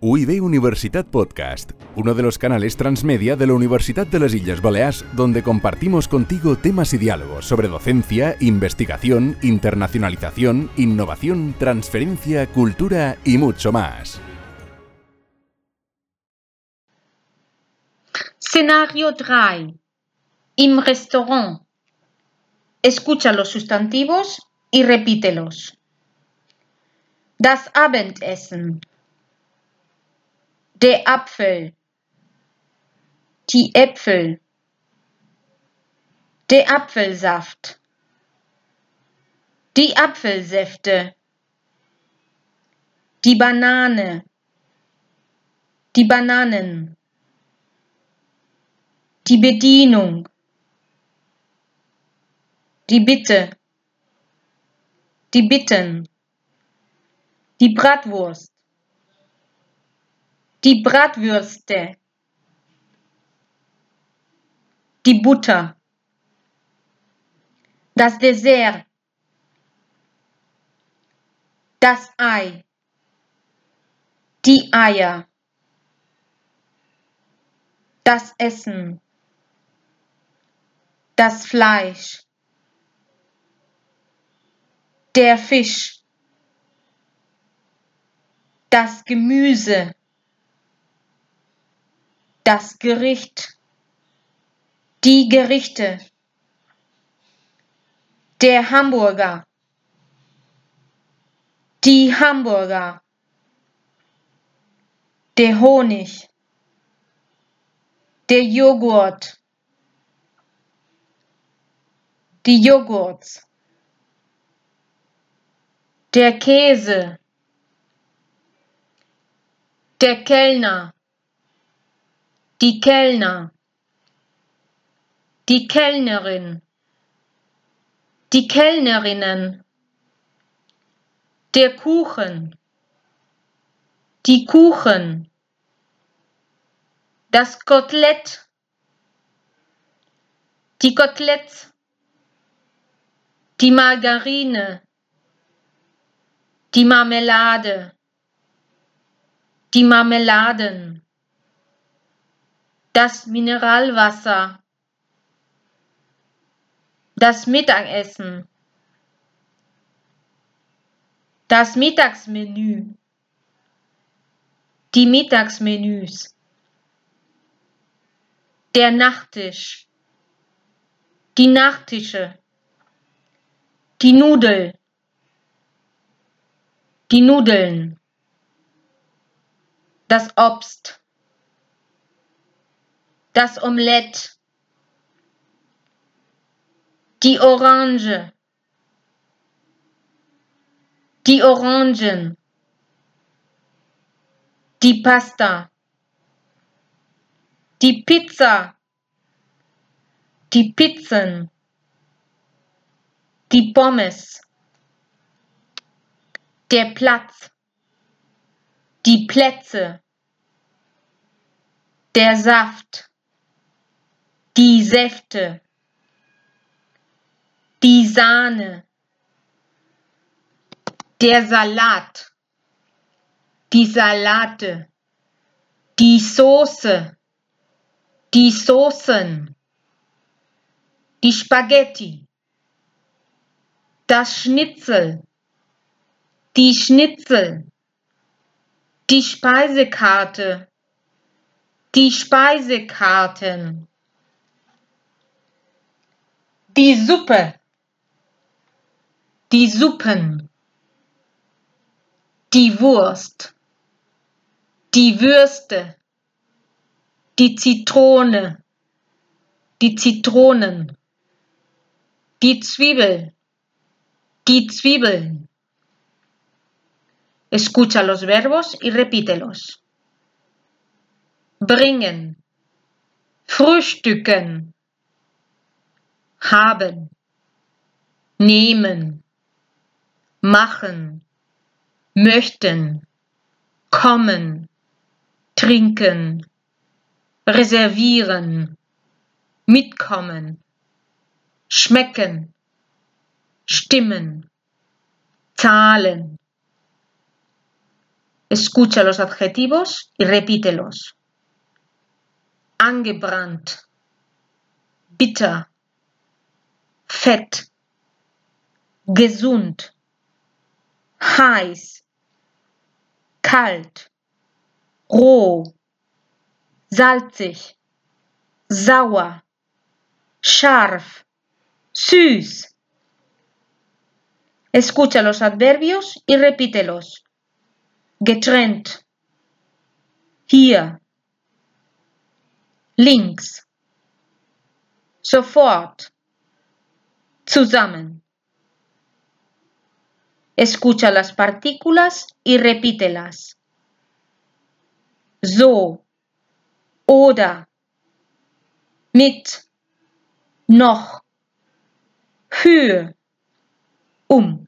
UIB Universitat Podcast, uno de los canales transmedia de la Universidad de las Islas Baleares, donde compartimos contigo temas y diálogos sobre docencia, investigación, internacionalización, innovación, transferencia, cultura y mucho más. Escenario 3. Im Restaurant. Escucha los sustantivos y repítelos. Das Abendessen. Der Apfel. Die Äpfel. Der Apfelsaft. Die Apfelsäfte. Die Banane. Die Bananen. Die Bedienung. Die Bitte. Die Bitten. Die Bratwurst. Die Bratwürste. Die Butter. Das Dessert. Das Ei. Die Eier. Das Essen. Das Fleisch. Der Fisch. Das Gemüse das Gericht, die Gerichte, der Hamburger, die Hamburger, der Honig, der Joghurt, die Joghurts, der Käse, der Kellner, die Kellner, die Kellnerin, die Kellnerinnen, der Kuchen, die Kuchen, das Kotelett, die Koteletts, die Margarine, die Marmelade, die Marmeladen das Mineralwasser, das Mittagessen, das Mittagsmenü, die Mittagsmenüs, der Nachtisch, die Nachtische, die Nudel, die Nudeln, das Obst, das Omelett, die Orange, die Orangen, die Pasta, die Pizza, die Pizzen, die Pommes, der Platz, die Plätze, der Saft, die Säfte, die Sahne, der Salat, die Salate, die Soße, die Soßen, die Spaghetti, das Schnitzel, die Schnitzel, die Speisekarte, die Speisekarten, die Suppe, die Suppen, die Wurst, die Würste, die Zitrone, die Zitronen, die Zwiebel, die Zwiebeln. Escucha los verbos y repítelos. Bringen, frühstücken, haben, nehmen, machen, möchten, kommen, trinken, reservieren, mitkommen, schmecken, stimmen, zahlen. Escucha los adjetivos y repítelos. Angebrannt, bitter, fett, gesund, heiß, kalt, roh, salzig, sauer, scharf, süß. Escucha los adverbios y repítelos. Getrennt. Hier. Links. Sofort. Escucha las partículas y repítelas. So. Oder. Mit. Noch. Für. Um.